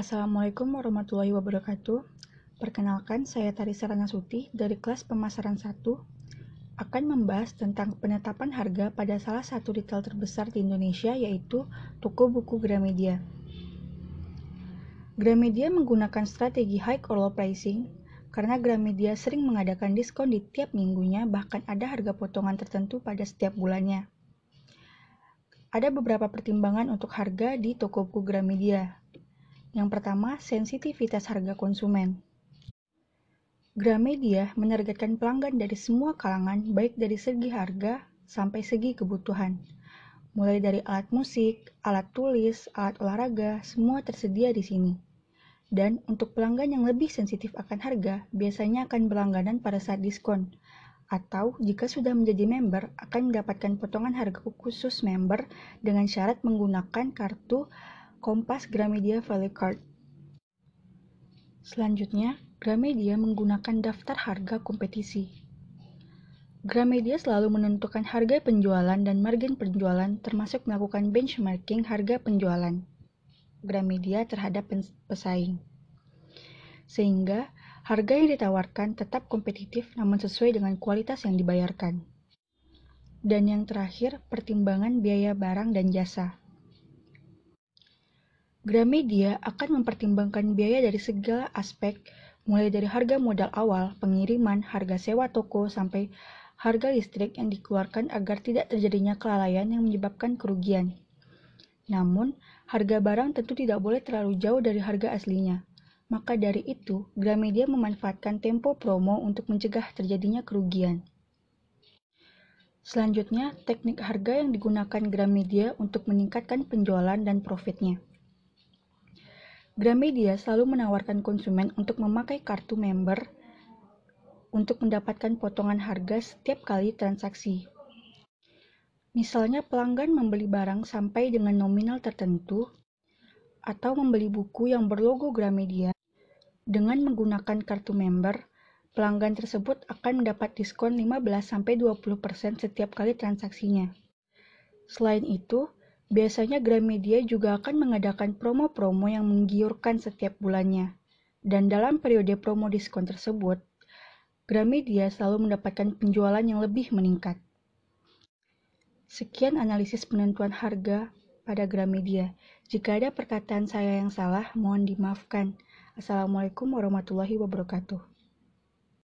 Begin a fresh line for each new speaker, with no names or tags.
Assalamualaikum warahmatullahi wabarakatuh. Perkenalkan, saya Tari Suti dari kelas pemasaran 1 akan membahas tentang penetapan harga pada salah satu retail terbesar di Indonesia yaitu toko buku Gramedia. Gramedia menggunakan strategi high or low pricing karena Gramedia sering mengadakan diskon di tiap minggunya bahkan ada harga potongan tertentu pada setiap bulannya. Ada beberapa pertimbangan untuk harga di toko buku Gramedia. Yang pertama, sensitivitas harga konsumen. Gramedia menargetkan pelanggan dari semua kalangan, baik dari segi harga sampai segi kebutuhan. Mulai dari alat musik, alat tulis, alat olahraga, semua tersedia di sini. Dan untuk pelanggan yang lebih sensitif akan harga, biasanya akan berlangganan pada saat diskon. Atau jika sudah menjadi member, akan mendapatkan potongan harga khusus member dengan syarat menggunakan kartu Kompas Gramedia Value Card. Selanjutnya, Gramedia menggunakan daftar harga kompetisi. Gramedia selalu menentukan harga penjualan dan margin penjualan termasuk melakukan benchmarking harga penjualan Gramedia terhadap pesaing. Sehingga harga yang ditawarkan tetap kompetitif namun sesuai dengan kualitas yang dibayarkan. Dan yang terakhir, pertimbangan biaya barang dan jasa. Gramedia akan mempertimbangkan biaya dari segala aspek mulai dari harga modal awal, pengiriman, harga sewa toko, sampai harga listrik yang dikeluarkan agar tidak terjadinya kelalaian yang menyebabkan kerugian. Namun, harga barang tentu tidak boleh terlalu jauh dari harga aslinya. Maka dari itu, Gramedia memanfaatkan tempo promo untuk mencegah terjadinya kerugian. Selanjutnya, teknik harga yang digunakan Gramedia untuk meningkatkan penjualan dan profitnya. Gramedia selalu menawarkan konsumen untuk memakai kartu member untuk mendapatkan potongan harga setiap kali transaksi. Misalnya pelanggan membeli barang sampai dengan nominal tertentu atau membeli buku yang berlogo Gramedia dengan menggunakan kartu member, pelanggan tersebut akan mendapat diskon 15-20% setiap kali transaksinya. Selain itu, Biasanya Gramedia juga akan mengadakan promo-promo yang menggiurkan setiap bulannya. Dan dalam periode promo diskon tersebut, Gramedia selalu mendapatkan penjualan yang lebih meningkat. Sekian analisis penentuan harga pada Gramedia. Jika ada perkataan saya yang salah, mohon dimaafkan. Assalamualaikum warahmatullahi wabarakatuh.